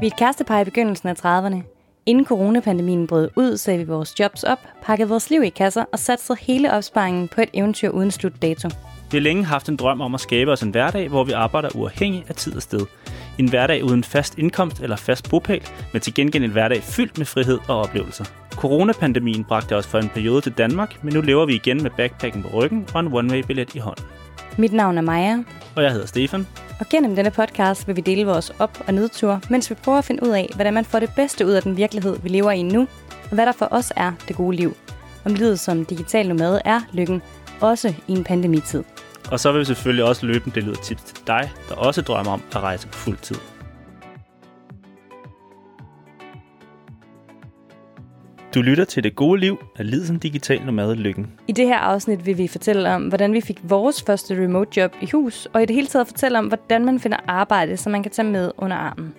Vi er et kærestepar i begyndelsen af 30'erne. Inden coronapandemien brød ud, sagde vi vores jobs op, pakkede vores liv i kasser og satsede hele opsparingen på et eventyr uden slutdato. Vi har længe haft en drøm om at skabe os en hverdag, hvor vi arbejder uafhængigt af tid og sted. En hverdag uden fast indkomst eller fast bopæl, men til gengæld en hverdag fyldt med frihed og oplevelser. Coronapandemien bragte os for en periode til Danmark, men nu lever vi igen med backpacken på ryggen og en one-way-billet i hånden. Mit navn er Maja. Og jeg hedder Stefan. Og gennem denne podcast vil vi dele vores op- og nedtur, mens vi prøver at finde ud af, hvordan man får det bedste ud af den virkelighed, vi lever i nu, og hvad der for os er det gode liv. Om livet som digital nomade er lykken, også i en pandemitid. Og så vil vi selvfølgelig også løbende dele ud tips til dig, der også drømmer om at rejse på fuld tid. Du lytter til Det Gode Liv af Lid som Digital Nomade Lykken. I det her afsnit vil vi fortælle om, hvordan vi fik vores første remote job i hus, og i det hele taget fortælle om, hvordan man finder arbejde, som man kan tage med under armen.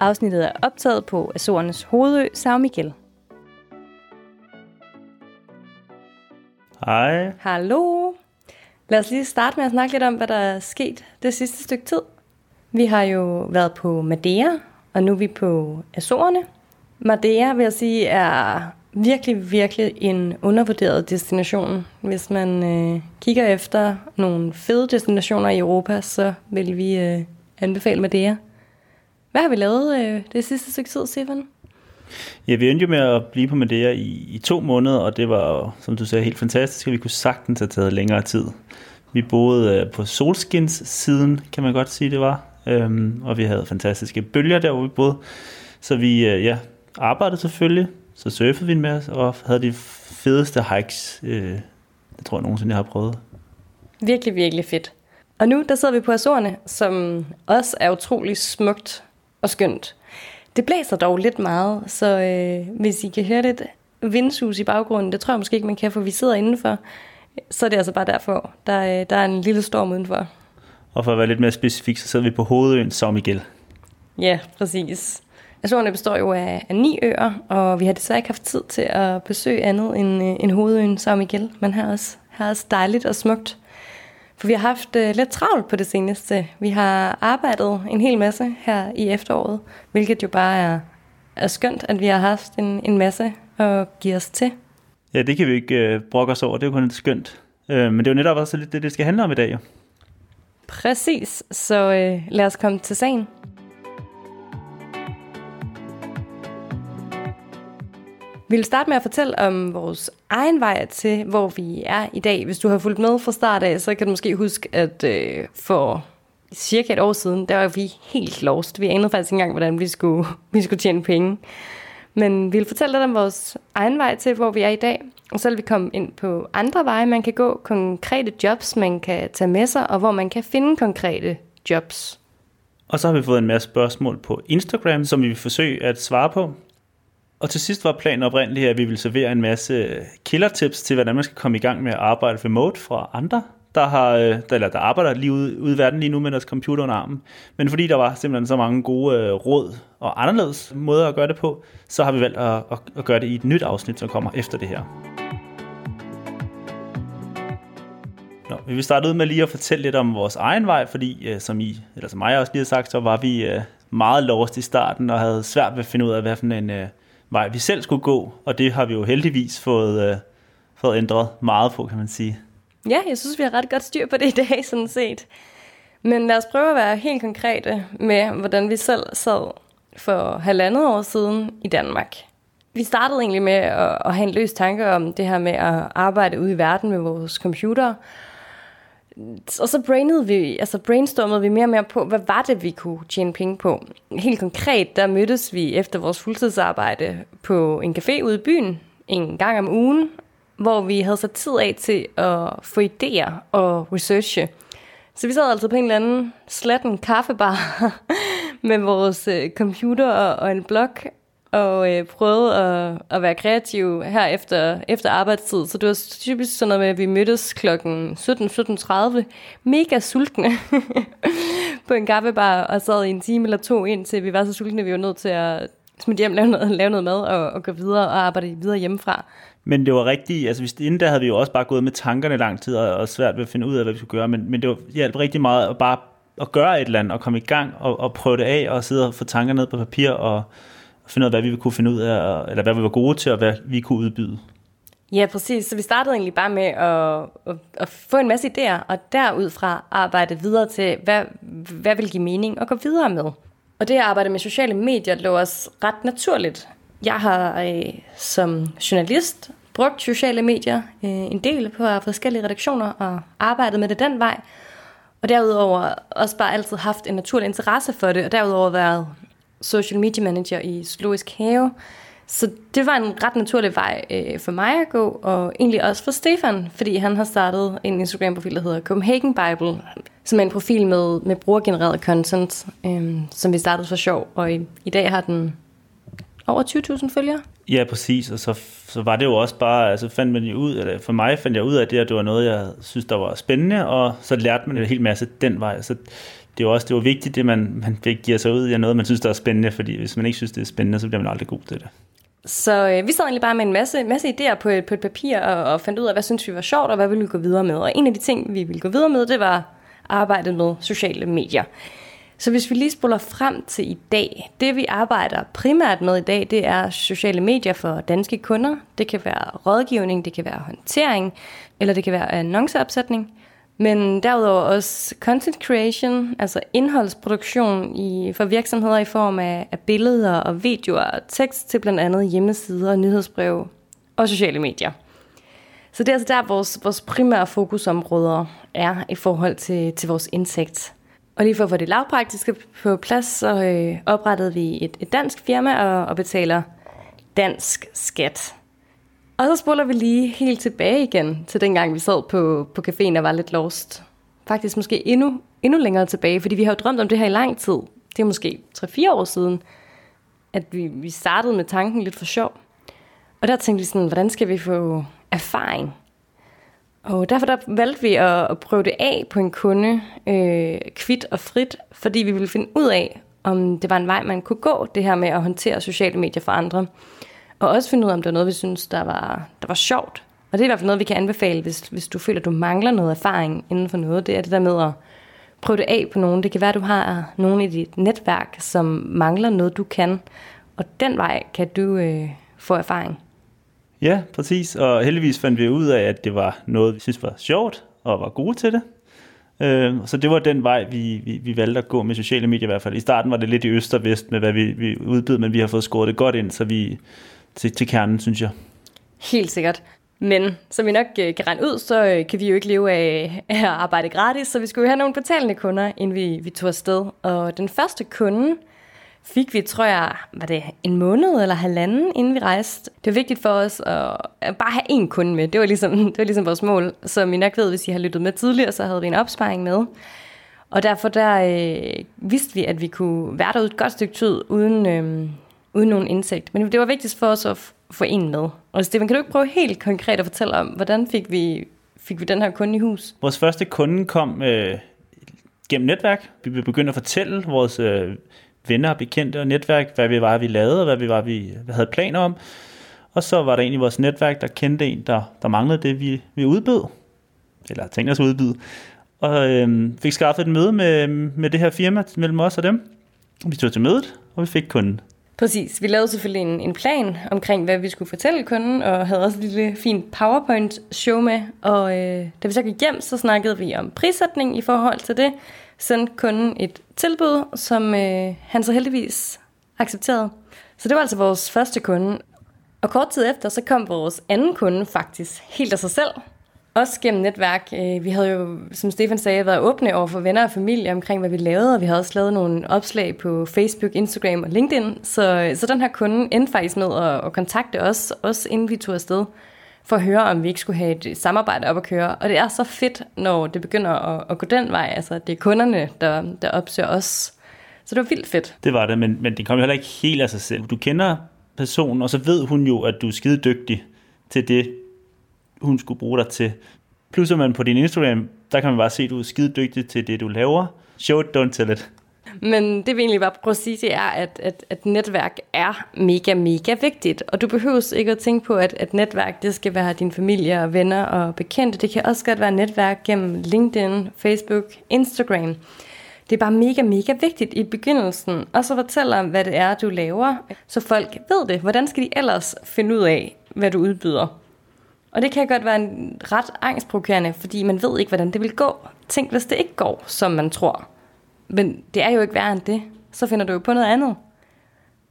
Afsnittet er optaget på Azorernes hovedø, Sao Miguel. Hej. Hallo. Lad os lige starte med at snakke lidt om, hvad der er sket det sidste stykke tid. Vi har jo været på Madeira, og nu er vi på Azorerne. Madeira, vil jeg sige, er virkelig, virkelig en undervurderet destination. Hvis man øh, kigger efter nogle fede destinationer i Europa, så vil vi øh, anbefale Madeira. Hvad har vi lavet øh, det sidste stykke tid, Stefan? Ja, vi endte jo med at blive på Madeira i, i to måneder, og det var, som du sagde, helt fantastisk, og vi kunne sagtens have taget længere tid. Vi boede øh, på solskins-siden, kan man godt sige, det var. Øhm, og vi havde fantastiske bølger der, hvor vi boede. Så vi øh, ja, arbejdede selvfølgelig, så surfede vi en masse, og havde de fedeste hikes, øh, det tror jeg nogensinde, jeg har prøvet. Virkelig, virkelig fedt. Og nu der sidder vi på Azorerne, som også er utrolig smukt og skønt. Det blæser dog lidt meget, så øh, hvis I kan høre lidt vindsus i baggrunden, det tror jeg måske ikke, man kan, for vi sidder indenfor, så er det altså bare derfor. Der, øh, der er en lille storm udenfor. Og for at være lidt mere specifik, så sidder vi på hovedøen Miguel. Ja, præcis. Azorerne består jo af, af ni øer, og vi har desværre ikke haft tid til at besøge andet end, øh, end hovedøen São Miguel. Men her er også, her er også dejligt og smukt. For vi har haft uh, lidt travlt på det seneste. Vi har arbejdet en hel masse her i efteråret, hvilket jo bare er, er skønt, at vi har haft en, en masse at give os til. Ja, det kan vi ikke uh, brokke os over. Det er jo kun lidt skønt. Uh, men det er jo netop også lidt det, det skal handle om i dag. Jo. Præcis. Så uh, lad os komme til sagen. Vi vil starte med at fortælle om vores egen vej til, hvor vi er i dag. Hvis du har fulgt med fra start af, så kan du måske huske, at øh, for cirka et år siden, der var vi helt lost. Vi anede faktisk ikke engang, hvordan vi skulle, vi skulle tjene penge. Men vi vil fortælle lidt om vores egen vej til, hvor vi er i dag. Og så vil vi komme ind på andre veje, man kan gå. Konkrete jobs, man kan tage med sig, og hvor man kan finde konkrete jobs. Og så har vi fået en masse spørgsmål på Instagram, som vi vil forsøge at svare på. Og til sidst var planen oprindeligt, at vi ville servere en masse øh, killer-tips til, hvordan man skal komme i gang med at arbejde remote fra andre, der, har, øh, der, eller der arbejder lige ude, ude i verden lige nu med deres computer under armen. Men fordi der var simpelthen så mange gode øh, råd og anderledes måder at gøre det på, så har vi valgt at, at, at gøre det i et nyt afsnit, som kommer efter det her. Nå, vi vil starte ud med lige at fortælle lidt om vores egen vej, fordi øh, som I, eller som mig også lige har sagt, så var vi øh, meget lost i starten og havde svært ved at finde ud af, hvad for en øh, vej vi selv skulle gå, og det har vi jo heldigvis fået, øh, fået ændret meget på, kan man sige. Ja, jeg synes, vi har ret godt styr på det i dag, sådan set. Men lad os prøve at være helt konkrete med, hvordan vi selv sad for halvandet år siden i Danmark. Vi startede egentlig med at, at have en løs tanke om det her med at arbejde ude i verden med vores computer. Og så brainede vi, altså brainstormede vi mere og mere på, hvad var det, vi kunne tjene penge på. Helt konkret, der mødtes vi efter vores fuldtidsarbejde på en café ude i byen en gang om ugen, hvor vi havde sat tid af til at få idéer og researche. Så vi sad altså på en eller anden slatten kaffebar med vores øh, computer og en blog og øh, prøvede at, at være kreativ her efter, efter arbejdstid. Så det var typisk sådan noget med, at vi mødtes klokken 17-17.30, mega sultne på en kaffebar, og sad i en time eller to ind til vi var så sultne, at vi var nødt til at smidt hjem, lave noget, lave noget mad og, og gå videre og arbejde videre hjemmefra. Men det var rigtigt, altså hvis, inden der havde vi jo også bare gået med tankerne lang tid og, og svært ved at finde ud af, hvad vi skulle gøre, men, men det var hjalp rigtig meget at bare at gøre et eller andet og komme i gang og, og prøve det af og sidde og få tanker ned på papir og, og finde ud af, hvad vi kunne finde ud af, eller hvad vi var gode til og hvad vi kunne udbyde. Ja, præcis. Så vi startede egentlig bare med at, at, at få en masse idéer, og derudfra arbejde videre til, hvad, hvad vil give mening at gå videre med. Og det at arbejde med sociale medier lå os ret naturligt. Jeg har øh, som journalist brugt sociale medier øh, en del på forskellige redaktioner og arbejdet med det den vej. Og derudover også bare altid haft en naturlig interesse for det, og derudover været social media manager i Zoologisk Have. Så det var en ret naturlig vej øh, for mig at gå, og egentlig også for Stefan, fordi han har startet en Instagram-profil, der hedder Copenhagen Bible, som er en profil med, med brugergenereret content, øh, som vi startede for sjov, og i, i dag har den over 20.000 følgere. Ja, præcis, og så, så var det jo også bare, altså fandt man jo ud, eller for mig fandt jeg ud af det, at det var noget, jeg synes, der var spændende, og så lærte man en hel masse den vej. Så det var også det var vigtigt, det man, man giver sig ud i noget, man synes, der er spændende, fordi hvis man ikke synes, det er spændende, så bliver man aldrig god til det. Så øh, vi sad egentlig bare med en masse, masse idéer på et, på et papir og, og fandt ud af, hvad synes vi var sjovt, og hvad ville vi gå videre med. Og en af de ting, vi ville gå videre med, det var arbejdet med sociale medier. Så hvis vi lige spoler frem til i dag, det vi arbejder primært med i dag, det er sociale medier for danske kunder. Det kan være rådgivning, det kan være håndtering, eller det kan være annonceopsætning. Men derudover også content creation, altså indholdsproduktion i, for virksomheder i form af, af billeder og videoer og tekst til blandt andet hjemmesider, og nyhedsbreve og sociale medier. Så det er altså der, vores, vores primære fokusområder er i forhold til, til vores indsigt. Og lige for at få det lavpraktiske på plads, så øh, oprettede vi et, et dansk firma og, og betaler dansk skat. Og så spoler vi lige helt tilbage igen til dengang, vi sad på, på caféen og var lidt lost. Faktisk måske endnu, endnu længere tilbage, fordi vi har jo drømt om det her i lang tid. Det er måske 3-4 år siden, at vi, vi startede med tanken lidt for sjov. Og der tænkte vi sådan, hvordan skal vi få erfaring? Og derfor der valgte vi at, at prøve det af på en kunde, øh, kvidt og frit, fordi vi ville finde ud af, om det var en vej, man kunne gå, det her med at håndtere sociale medier for andre. Og også finde ud af, om det var noget, vi synes, der var, der var sjovt. Og det er i hvert fald noget, vi kan anbefale, hvis, hvis du føler, at du mangler noget erfaring inden for noget. Det er det der med at prøve det af på nogen. Det kan være, at du har nogen i dit netværk, som mangler noget, du kan. Og den vej kan du øh, få erfaring. Ja, præcis. Og heldigvis fandt vi ud af, at det var noget, vi synes var sjovt og var gode til det. Øh, så det var den vej, vi, vi, vi valgte at gå med sociale medier i hvert fald. I starten var det lidt i øst og vest med, hvad vi, vi udbød, men vi har fået skåret det godt ind, så vi til, til kernen, synes jeg. Helt sikkert. Men som vi nok øh, kan regne ud, så øh, kan vi jo ikke leve af at arbejde gratis, så vi skulle jo have nogle betalende kunder, inden vi, vi tog afsted. Og den første kunde fik vi, tror jeg, var det en måned eller halvanden, inden vi rejste. Det var vigtigt for os at bare have én kunde med. Det var ligesom, det var ligesom vores mål. Som I nok ved, hvis I har lyttet med tidligere, så havde vi en opsparing med. Og derfor der øh, vidste vi, at vi kunne være derude et godt stykke tid, uden, øh, uden nogen indsigt. Men det var vigtigt for os at få en med. Og Stefan, kan du ikke prøve helt konkret at fortælle om, hvordan fik vi, fik vi den her kunde i hus? Vores første kunde kom øh, gennem netværk. Vi begyndte at fortælle vores øh, venner og bekendte og netværk, hvad vi var, vi lavede, og hvad vi var, vi havde planer om. Og så var der en i vores netværk, der kendte en, der, der manglede det, vi, vi udbød. Eller tænkte os udbyde. Og øh, fik skaffet et møde med, med det her firma mellem os og dem. Vi tog til mødet, og vi fik kunden. Præcis. Vi lavede selvfølgelig en, en plan omkring, hvad vi skulle fortælle kunden, og havde også et lille fint PowerPoint-show med. Og øh, da vi så gik hjem, så snakkede vi om prissætning i forhold til det. Sendte kunden et tilbud, som øh, han så heldigvis accepterede. Så det var altså vores første kunde. Og kort tid efter, så kom vores anden kunde faktisk helt af sig selv. Også gennem netværk. Øh, vi havde jo, som Stefan sagde, været åbne over for venner og familie omkring, hvad vi lavede, og vi havde også lavet nogle opslag på Facebook, Instagram og LinkedIn. Så, så den her kunde endte faktisk med at, at kontakte os, også inden vi tog afsted, for at høre, om vi ikke skulle have et samarbejde op at køre. Og det er så fedt, når det begynder at, at gå den vej. Altså, det er kunderne, der, der opsøger os. Så det var vildt fedt. Det var det, men, men det kom jo heller ikke helt af sig selv. Du kender personen, og så ved hun jo, at du er skide dygtig til det, hun skulle bruge dig til. Plus at man på din Instagram, der kan man bare se, at du er skide dygtig til det, du laver. Show it, don't tell it. Men det vi egentlig bare prøver at sige, det er, at, at, at netværk er mega, mega vigtigt. Og du behøver ikke at tænke på, at, at netværk, det skal være din familie og venner og bekendte. Det kan også godt være netværk gennem LinkedIn, Facebook, Instagram. Det er bare mega, mega vigtigt i begyndelsen. Og så fortæl om, hvad det er, du laver, så folk ved det. Hvordan skal de ellers finde ud af, hvad du udbyder? Og det kan godt være en ret angstprovokerende, fordi man ved ikke, hvordan det vil gå. Tænk, hvis det ikke går, som man tror. Men det er jo ikke værre end det. Så finder du jo på noget andet.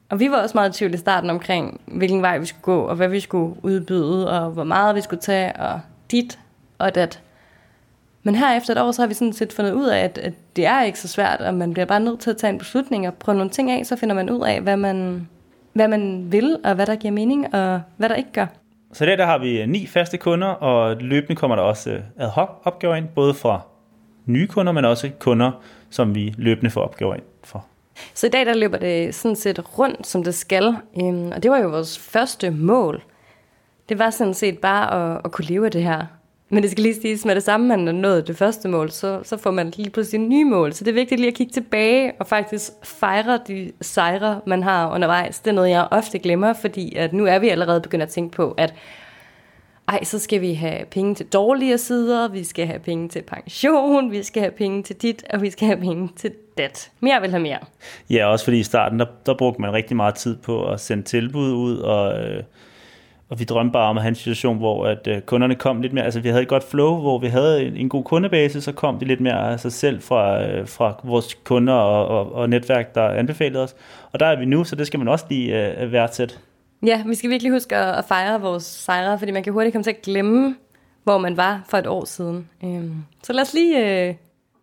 Og vi var også meget i tvivl i starten omkring, hvilken vej vi skulle gå, og hvad vi skulle udbyde, og hvor meget vi skulle tage, og dit og dat. Men her efter et år, så har vi sådan set fundet ud af, at, at det er ikke så svært, og man bliver bare nødt til at tage en beslutning og prøve nogle ting af, så finder man ud af, hvad man, hvad man vil, og hvad der giver mening, og hvad der ikke gør. Så der, der har vi øh, ni faste kunder, og løbende kommer der også øh, ad hoc opgaver ind, både fra nye kunder, men også kunder, som vi løbende får opgaver ind for. Så i dag der løber det sådan set rundt, som det skal. Øhm, og det var jo vores første mål. Det var sådan set bare at, at kunne leve af det her. Men det skal lige siges med det samme, man har nået det første mål, så, så får man lige pludselig nye mål. Så det er vigtigt lige at kigge tilbage og faktisk fejre de sejre, man har undervejs. Det er noget, jeg ofte glemmer, fordi at nu er vi allerede begyndt at tænke på, at ej, så skal vi have penge til dårligere sider, vi skal have penge til pension, vi skal have penge til dit, og vi skal have penge til dat. Mere vil have mere. Ja, også fordi i starten, der, der brugte man rigtig meget tid på at sende tilbud ud, og, øh, og vi drømte bare om at have en situation, hvor at, øh, kunderne kom lidt mere, altså vi havde et godt flow, hvor vi havde en, en god kundebase, så kom de lidt mere af sig selv fra, øh, fra vores kunder og, og, og netværk, der anbefalede os. Og der er vi nu, så det skal man også lige øh, øh værdsætte. Ja, vi skal virkelig huske at fejre vores sejre, fordi man kan hurtigt komme til at glemme, hvor man var for et år siden. Øhm, så lad os lige øh,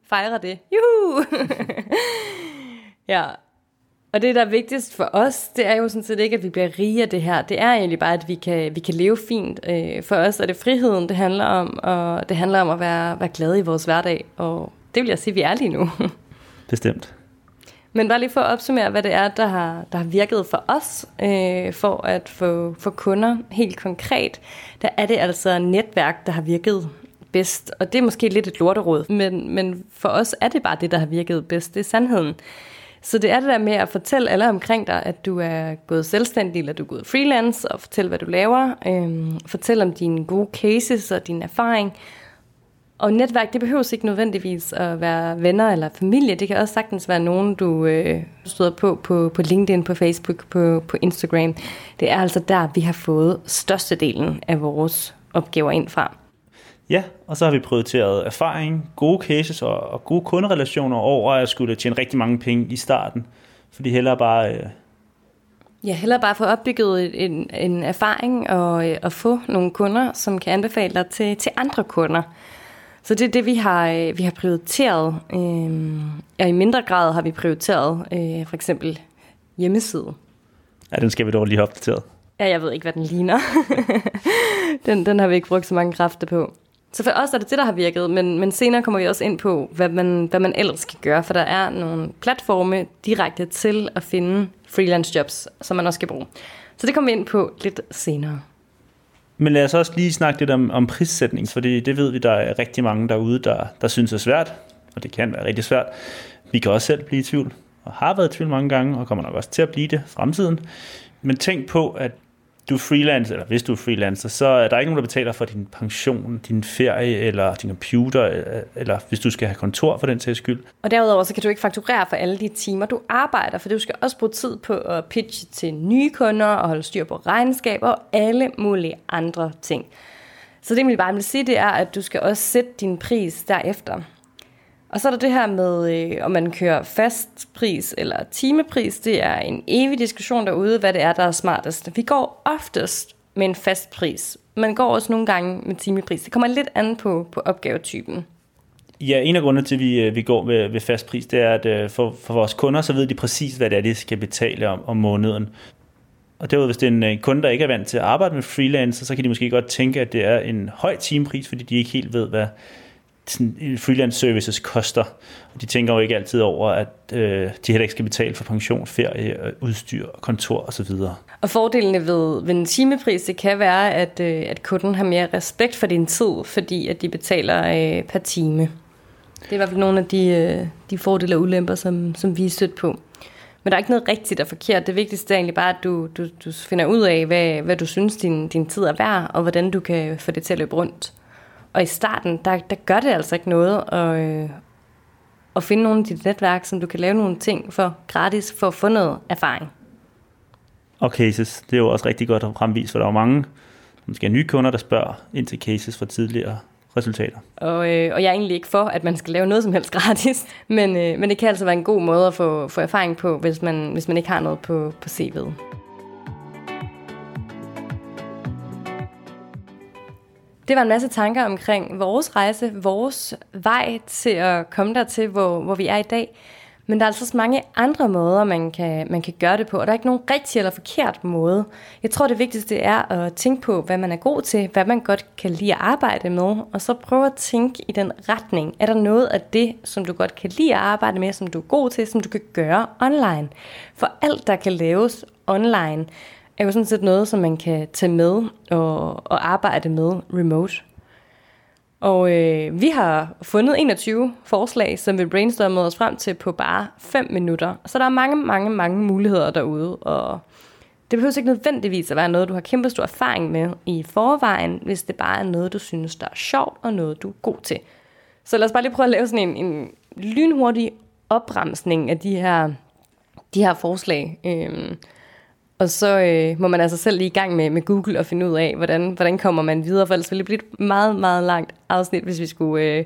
fejre det. Juhu! ja, og det, der er vigtigst for os, det er jo sådan set ikke, at vi bliver rige af det her. Det er egentlig bare, at vi kan, vi kan leve fint. Øh, for os er det friheden, det handler om, og det handler om at være, være glade i vores hverdag. Og det vil jeg sige, vi er lige nu. Bestemt. Men bare lige for at opsummere, hvad det er, der har, der har virket for os, øh, for at få, få kunder helt konkret, der er det altså netværk, der har virket bedst. Og det er måske lidt et lorteråd, men, men for os er det bare det, der har virket bedst. Det er sandheden. Så det er det der med at fortælle alle omkring dig, at du er gået selvstændig, eller du er gået freelance, og fortælle, hvad du laver. Øhm, fortæl om dine gode cases og din erfaring, og netværk, det behøver ikke nødvendigvis at være venner eller familie. Det kan også sagtens være nogen, du øh, støder på, på på LinkedIn, på Facebook, på, på Instagram. Det er altså der, vi har fået størstedelen af vores opgaver ind fra. Ja, og så har vi prioriteret erfaring, gode cases og, og gode kunderelationer over at skulle tjene rigtig mange penge i starten. Fordi heller bare... Øh... Ja, heller bare få opbygget en, en erfaring og, øh, og få nogle kunder, som kan anbefale dig til, til andre kunder. Så det er det, vi har, øh, vi har prioriteret. Øh, og i mindre grad har vi prioriteret øh, for eksempel hjemmeside. Ja, den skal vi dog lige opdateret. Ja, jeg ved ikke, hvad den ligner. den, den har vi ikke brugt så mange kræfter på. Så for os er det det, der har virket, men, men senere kommer vi også ind på, hvad man, hvad man ellers kan gøre, for der er nogle platforme direkte til at finde freelance jobs, som man også skal bruge. Så det kommer vi ind på lidt senere. Men lad os også lige snakke lidt om, om prissætning, fordi det ved vi, der er rigtig mange derude, der, der synes er svært, og det kan være rigtig svært. Vi kan også selv blive i tvivl, og har været i tvivl mange gange, og kommer nok også til at blive det i fremtiden. Men tænk på, at du er freelancer, eller hvis du er freelancer, så er der ikke nogen, der betaler for din pension, din ferie, eller din computer, eller hvis du skal have kontor for den sags skyld. Og derudover så kan du ikke fakturere for alle de timer, du arbejder, for du skal også bruge tid på at pitche til nye kunder, og holde styr på regnskaber og alle mulige andre ting. Så det, jeg bare vil sige, det er, at du skal også sætte din pris derefter. Og så er der det her med, øh, om man kører fast pris eller timepris. Det er en evig diskussion derude, hvad det er, der er smartest. Vi går oftest med en fast pris. Man går også nogle gange med timepris. Det kommer lidt an på, på opgavetypen. Ja, en af grundene til, at vi, øh, vi går ved, ved fast pris, det er, at øh, for, for vores kunder, så ved de præcis, hvad det er, de skal betale om, om måneden. Og derudover, hvis det er en øh, kunde, der ikke er vant til at arbejde med freelancer, så kan de måske godt tænke, at det er en høj timepris, fordi de ikke helt ved, hvad, Øh, freelance services koster. Og de tænker jo ikke altid over, at øh, de heller ikke skal betale for pension, ferie, øh, udstyr, kontor osv. Og fordelene ved, ved en timepris, det kan være, at, øh, at kunden har mere respekt for din tid, fordi at de betaler øh, per time. Det er i hvert fald nogle af de, øh, de fordele og ulemper, som, som vi er stødt på. Men der er ikke noget rigtigt og forkert. Det vigtigste er egentlig bare, at du, du, du finder ud af, hvad, hvad du synes, din, din tid er værd, og hvordan du kan få det til at løbe rundt. Og i starten, der, der gør det altså ikke noget at, øh, at finde nogle af dit netværk, som du kan lave nogle ting for gratis, for at få noget erfaring. Og cases, det er jo også rigtig godt at fremvise, for der er jo mange måske nye kunder, der spørger ind til cases fra tidligere resultater. Og, øh, og jeg er egentlig ikke for, at man skal lave noget som helst gratis, men, øh, men det kan altså være en god måde at få, få erfaring på, hvis man, hvis man ikke har noget på, på CV'et. Det var en masse tanker omkring vores rejse, vores vej til at komme dertil, hvor, hvor vi er i dag. Men der er altså så mange andre måder, man kan, man kan gøre det på, og der er ikke nogen rigtig eller forkert måde. Jeg tror, det vigtigste er at tænke på, hvad man er god til, hvad man godt kan lide at arbejde med, og så prøve at tænke i den retning. Er der noget af det, som du godt kan lide at arbejde med, som du er god til, som du kan gøre online? For alt, der kan laves online, er jo sådan set noget, som man kan tage med og, og arbejde med remote. Og øh, vi har fundet 21 forslag, som vi brainstormede os frem til på bare 5 minutter. Så der er mange, mange, mange muligheder derude, og det behøver ikke nødvendigvis at være noget, du har kæmpe stor erfaring med i forvejen, hvis det bare er noget, du synes, der er sjovt, og noget, du er god til. Så lad os bare lige prøve at lave sådan en, en lynhurtig opremsning af de her, de her forslag. Øh, og så øh, må man altså selv lige i gang med, med Google og finde ud af, hvordan, hvordan kommer man videre, for ellers ville det blive et meget, meget langt afsnit, hvis vi skulle øh,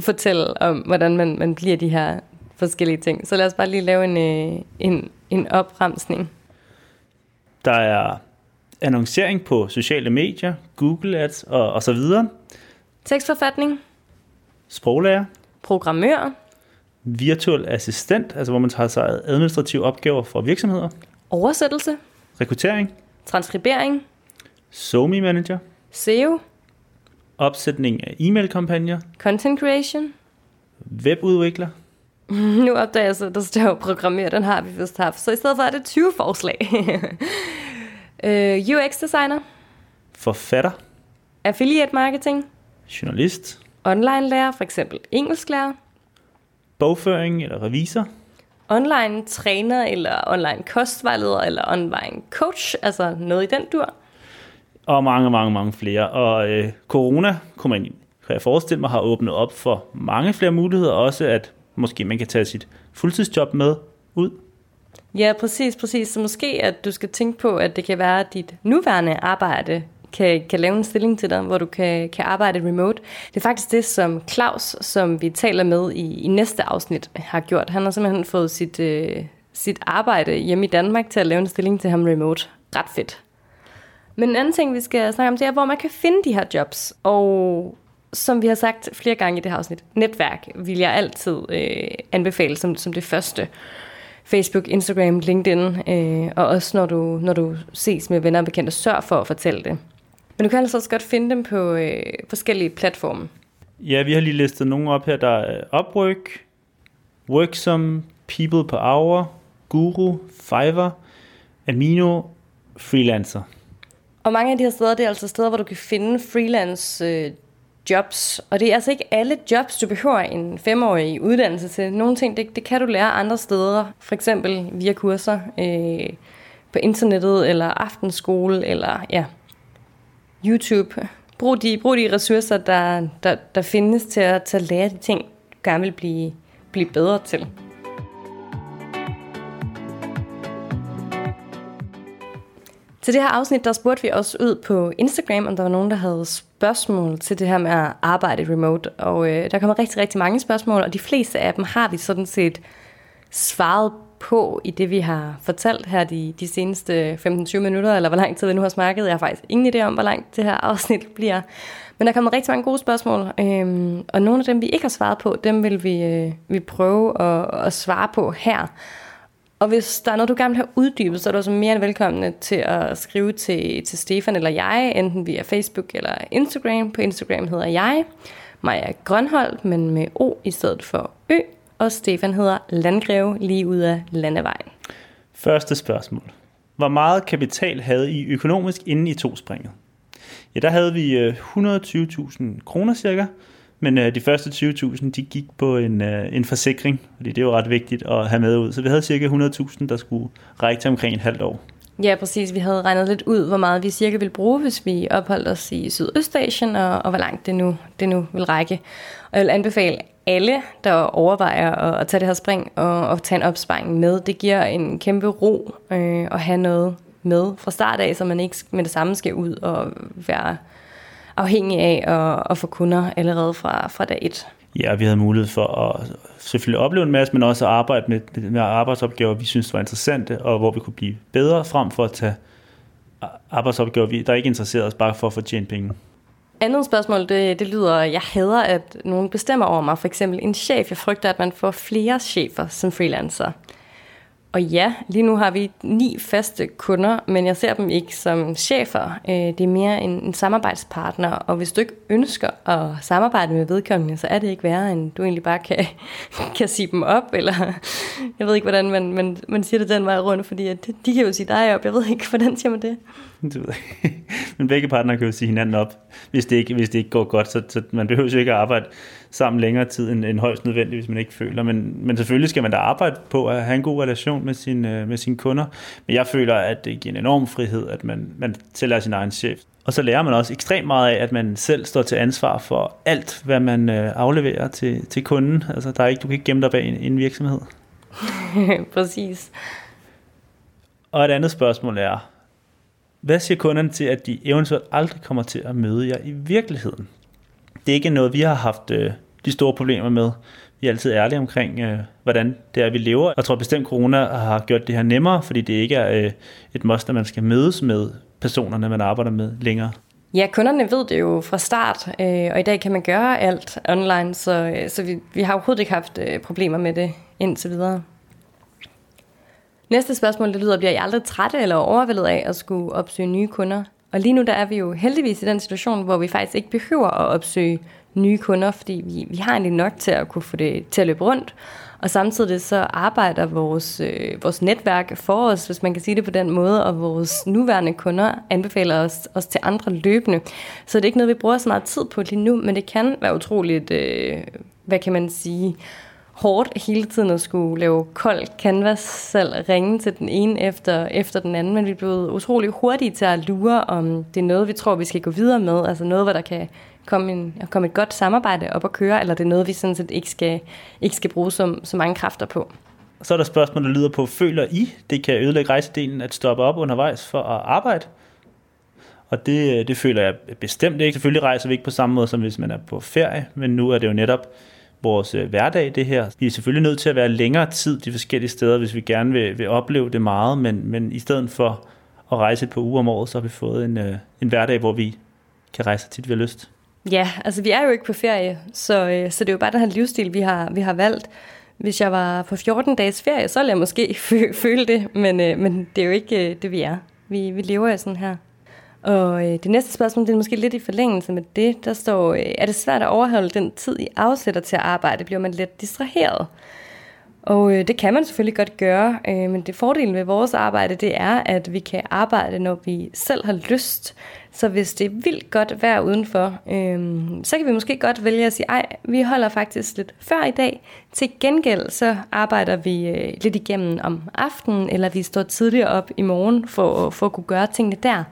fortælle om, hvordan man, man bliver de her forskellige ting. Så lad os bare lige lave en, øh, en, en opremsning. Der er annoncering på sociale medier, Google Ads og, og så videre. Tekstforfatning. Sproglærer. Programmør. Virtuel assistent, altså hvor man tager sig administrative opgaver for virksomheder. Oversættelse. Rekruttering. Transkribering. SoMe Manager. SEO. Opsætning af e-mail-kampagner. Content creation. Webudvikler. Nu opdager jeg så, der står programmer, den har vi vist haft. Så i stedet for er det 20 forslag. UX designer. Forfatter. Affiliate marketing. Journalist. Online lærer, for eksempel engelsklærer. Bogføring eller revisor online træner, eller online kostvejleder, eller online coach, altså noget i den dur. Og mange, mange, mange flere. Og øh, corona, kunne man, kan jeg forestille mig, har åbnet op for mange flere muligheder, også at måske man kan tage sit fuldtidsjob med ud. Ja, præcis, præcis. Så måske, at du skal tænke på, at det kan være, at dit nuværende arbejde kan, kan lave en stilling til dig, hvor du kan, kan arbejde remote. Det er faktisk det, som Claus, som vi taler med i, i næste afsnit, har gjort. Han har simpelthen fået sit, øh, sit arbejde hjemme i Danmark til at lave en stilling til ham remote. Ret fedt. Men en anden ting, vi skal snakke om, det er, hvor man kan finde de her jobs. Og som vi har sagt flere gange i det her afsnit, netværk vil jeg altid øh, anbefale som, som det første. Facebook, Instagram, LinkedIn, øh, og også når du, når du ses med venner og bekendte, sørg for at fortælle det. Men du kan altså også godt finde dem på øh, forskellige platforme. Ja, vi har lige listet nogle op her. Der er Upwork, Worksome, People per Hour, Guru, Fiverr, Amino, Freelancer. Og mange af de her steder, det er altså steder, hvor du kan finde freelance øh, jobs. Og det er altså ikke alle jobs, du behøver en femårig uddannelse til. Nogle ting, det, det kan du lære andre steder. For eksempel via kurser øh, på internettet, eller aftenskole, eller ja, YouTube. Brug de, brug de ressourcer, der, der, der findes til at, til at lære de ting, du gerne vil blive, blive bedre til. Til det her afsnit, der spurgte vi også ud på Instagram, om der var nogen, der havde spørgsmål til det her med at arbejde remote. Og øh, der kommer rigtig, rigtig mange spørgsmål, og de fleste af dem har vi sådan set svaret på i det, vi har fortalt her de, de seneste 15-20 minutter, eller hvor lang tid vi nu har snakket. Jeg har faktisk ingen idé om, hvor langt det her afsnit bliver. Men der kommer rigtig mange gode spørgsmål, øhm, og nogle af dem, vi ikke har svaret på, dem vil vi, øh, vi prøve at, at svare på her. Og hvis der er noget, du gerne vil have uddybet, så er du også mere end velkommen til at skrive til, til Stefan eller jeg, enten via Facebook eller Instagram. På Instagram hedder jeg Maja Grønholdt, men med O i stedet for Ø og Stefan hedder Landgreve lige ud af landevejen. Første spørgsmål. Hvor meget kapital havde I økonomisk inden I to springet? Ja, der havde vi øh, 120.000 kroner cirka, Men øh, de første 20.000, de gik på en, øh, en forsikring, fordi det er jo ret vigtigt at have med ud. Så vi havde cirka 100.000, der skulle række til omkring et halvt år. Ja, præcis. Vi havde regnet lidt ud, hvor meget vi cirka ville bruge, hvis vi opholdt os i Sydøstasien, og, og hvor langt det nu, det nu vil række. Og jeg vil anbefale alle, der overvejer at, at tage det her spring og, og tage en opsparing med. Det giver en kæmpe ro øh, at have noget med fra start af, så man ikke med det samme skal ud og være afhængig af at, at få kunder allerede fra, fra dag et. Ja, vi havde mulighed for at selvfølgelig opleve en masse, men også at arbejde med, med arbejdsopgaver, vi synes var interessante, og hvor vi kunne blive bedre frem for at tage arbejdsopgaver, der ikke interesserede os bare for at få tjent penge. Andet spørgsmål, det, det lyder, jeg hader, at nogen bestemmer over mig. For eksempel en chef. Jeg frygter, at man får flere chefer som freelancer. Og ja, lige nu har vi ni faste kunder, men jeg ser dem ikke som chefer. Øh, det er mere en, en samarbejdspartner, og hvis du ikke ønsker at samarbejde med vedkommende, så er det ikke værre, end du egentlig bare kan, kan sige dem op, eller jeg ved ikke, hvordan man, man, man siger det den vej rundt, fordi at de kan jo sige dig op, jeg ved ikke, hvordan siger man det? Du ved. Men begge partnere kan jo sige hinanden op, hvis det ikke, hvis det ikke går godt, så, så man behøver jo ikke at arbejde sammen længere tid end, end højst nødvendigt, hvis man ikke føler. Men, men selvfølgelig skal man da arbejde på at have en god relation med, sin, øh, med sine kunder. Men jeg føler, at det giver en enorm frihed, at man, man selv er sin egen chef. Og så lærer man også ekstremt meget af, at man selv står til ansvar for alt, hvad man øh, afleverer til, til kunden. Altså, der er ikke, du kan ikke gemme dig bag en, en virksomhed. Præcis. Og et andet spørgsmål er, hvad siger kunderne til, at de eventuelt aldrig kommer til at møde jer i virkeligheden? Det er ikke noget, vi har haft øh, de store problemer med. Vi er altid ærlige omkring, øh, hvordan det er, vi lever. Jeg tror bestemt, corona har gjort det her nemmere, fordi det ikke er øh, et must, at man skal mødes med personerne, man arbejder med længere. Ja, kunderne ved det jo fra start, øh, og i dag kan man gøre alt online, så, øh, så vi, vi har overhovedet ikke haft øh, problemer med det indtil videre. Næste spørgsmål, det lyder, bliver I aldrig trætte eller overvældet af at skulle opsøge nye kunder? Og lige nu der er vi jo heldigvis i den situation, hvor vi faktisk ikke behøver at opsøge nye kunder, fordi vi, vi har egentlig nok til at kunne få det til at løbe rundt. Og samtidig så arbejder vores, øh, vores netværk for os, hvis man kan sige det på den måde, og vores nuværende kunder anbefaler os, os til andre løbende. Så det er ikke noget, vi bruger så meget tid på lige nu, men det kan være utroligt, øh, hvad kan man sige, hårdt hele tiden at skulle lave kold canvas selv, ringe til den ene efter, efter den anden, men vi blev utrolig hurtige til at lure, om det er noget, vi tror, vi skal gå videre med, altså noget, hvor der kan komme, en, komme et godt samarbejde op at køre, eller det er noget, vi sådan set ikke skal, ikke skal bruge så, så mange kræfter på. Så er der spørgsmål, der lyder på, føler I, det kan ødelægge rejsedelen at stoppe op undervejs for at arbejde? Og det, øh, det føler jeg bestemt ikke. Selvfølgelig rejser vi ikke på samme måde, som hvis man er på ferie, men nu er det jo netop vores øh, hverdag, det her. Vi er selvfølgelig nødt til at være længere tid de forskellige steder, hvis vi gerne vil, vil opleve det meget, men, men i stedet for at rejse et par uger om året, så har vi fået en, øh, en hverdag, hvor vi kan rejse tit, vi har lyst. Ja, altså vi er jo ikke på ferie, så, øh, så det er jo bare den her livsstil, vi har, vi har valgt. Hvis jeg var på 14 dages ferie, så ville jeg måske føle det, men, øh, men det er jo ikke øh, det, vi er. Vi, vi lever jo sådan her. Og øh, det næste spørgsmål, det er måske lidt i forlængelse med det. Der står, øh, er det svært at overholde den tid, I afsætter til at arbejde? Bliver man let distraheret? Og øh, det kan man selvfølgelig godt gøre, øh, men det fordelen ved vores arbejde, det er, at vi kan arbejde, når vi selv har lyst. Så hvis det er vildt godt vejr udenfor, øh, så kan vi måske godt vælge at sige, ej, vi holder faktisk lidt før i dag. Til gengæld så arbejder vi øh, lidt igennem om aftenen, eller vi står tidligere op i morgen for, for at kunne gøre tingene der.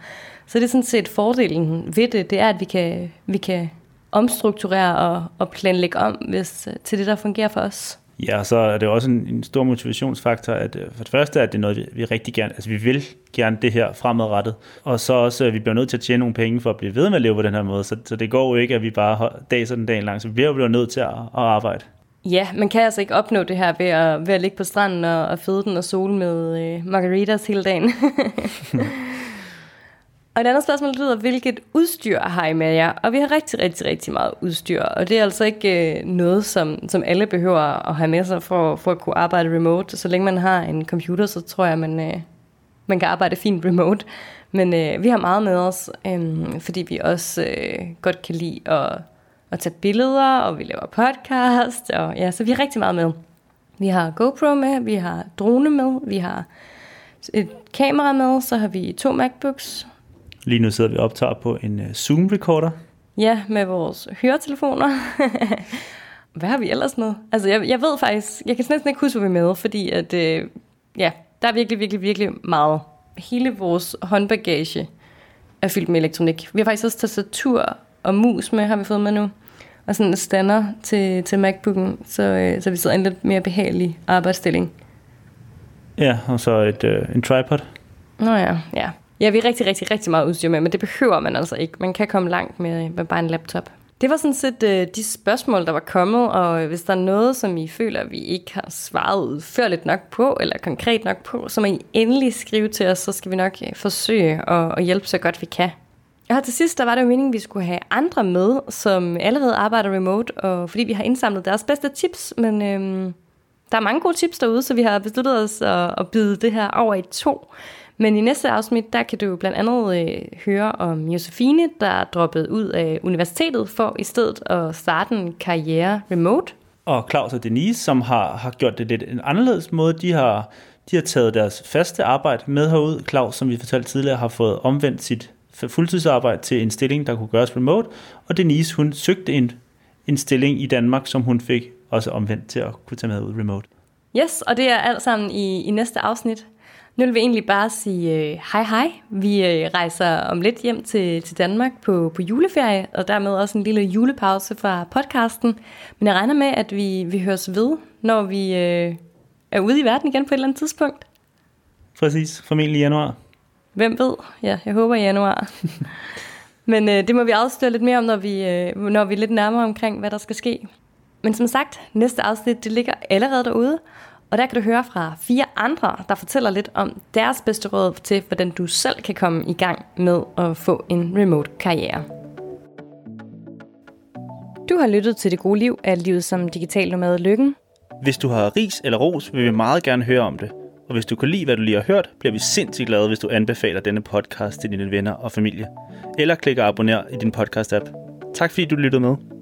Så det er sådan set fordelen ved det, det er, at vi kan, vi kan omstrukturere og, og planlægge om hvis, til det, der fungerer for os. Ja, så er det også en, en stor motivationsfaktor, at øh, for det første er det noget, vi, vi rigtig gerne, altså vi vil gerne det her fremadrettet, og så også, at vi bliver nødt til at tjene nogle penge for at blive ved med at leve på den her måde, så, så det går jo ikke, at vi bare dager den dagen lang, så vi bliver jo nødt til at, at arbejde. Ja, man kan altså ikke opnå det her ved at, ved at ligge på stranden og, og føde den og sole med øh, margaritas hele dagen. Og et andet spørgsmål lyder, hvilket udstyr har I med jer? Og vi har rigtig, rigtig, rigtig meget udstyr, og det er altså ikke øh, noget, som, som alle behøver at have med sig for, for at kunne arbejde remote. Så længe man har en computer, så tror jeg, man, øh, man kan arbejde fint remote. Men øh, vi har meget med os, øh, fordi vi også øh, godt kan lide at, at tage billeder, og vi laver podcast, og ja, så vi har rigtig meget med. Vi har GoPro med, vi har drone med, vi har et kamera med, så har vi to MacBooks, Lige nu sidder vi og optager på en uh, Zoom-recorder. Ja, med vores høretelefoner. hvad har vi ellers med? Altså, jeg, jeg ved faktisk, jeg kan næsten ikke huske, hvad vi med, fordi at, øh, ja, der er virkelig, virkelig, virkelig meget. Hele vores håndbagage er fyldt med elektronik. Vi har faktisk også tastatur og mus med, har vi fået med nu. Og sådan en stander til, til MacBook'en, så, øh, så vi sidder i en lidt mere behagelig arbejdsstilling. Ja, og så et, øh, en tripod. Nå ja, ja. Ja, vi er rigtig, rigtig, rigtig meget udstyr med, men det behøver man altså ikke. Man kan komme langt med, med bare en laptop. Det var sådan set øh, de spørgsmål, der var kommet, og hvis der er noget, som I føler, vi ikke har svaret udførligt nok på, eller konkret nok på, så må I endelig skrive til os, så skal vi nok øh, forsøge at, at hjælpe så godt vi kan. Og til sidst, der var det jo meningen, at vi skulle have andre med, som allerede arbejder remote, og fordi vi har indsamlet deres bedste tips, men øhm, der er mange gode tips derude, så vi har besluttet os at, at bide det her over i to. Men i næste afsnit, der kan du blandt andet øh, høre om Josefine, der er droppet ud af universitetet for i stedet at starte en karriere remote. Og Claus og Denise, som har, har gjort det lidt en anderledes måde. De har, de har taget deres faste arbejde med herud. Claus, som vi fortalte tidligere, har fået omvendt sit fuldtidsarbejde til en stilling, der kunne gøres remote. Og Denise, hun søgte en, en stilling i Danmark, som hun fik også omvendt til at kunne tage med ud remote. Yes, og det er alt sammen i, i næste afsnit. Nu vil vi egentlig bare sige øh, hej hej. Vi øh, rejser om lidt hjem til, til Danmark på, på juleferie, og dermed også en lille julepause fra podcasten. Men jeg regner med, at vi, vi høres ved, når vi øh, er ude i verden igen på et eller andet tidspunkt. Præcis, formentlig i januar. Hvem ved? Ja, jeg håber i januar. Men øh, det må vi afsløre lidt mere om, når vi, øh, når vi er lidt nærmere omkring, hvad der skal ske. Men som sagt, næste afsnit det ligger allerede derude, og der kan du høre fra fire andre, der fortæller lidt om deres bedste råd til, hvordan du selv kan komme i gang med at få en remote karriere. Du har lyttet til Det Gode Liv af Livet som Digital Nomad Lykken. Hvis du har ris eller ros, vil vi meget gerne høre om det. Og hvis du kan lide, hvad du lige har hørt, bliver vi sindssygt glade, hvis du anbefaler denne podcast til dine venner og familie. Eller klikker abonner i din podcast-app. Tak fordi du lyttede med.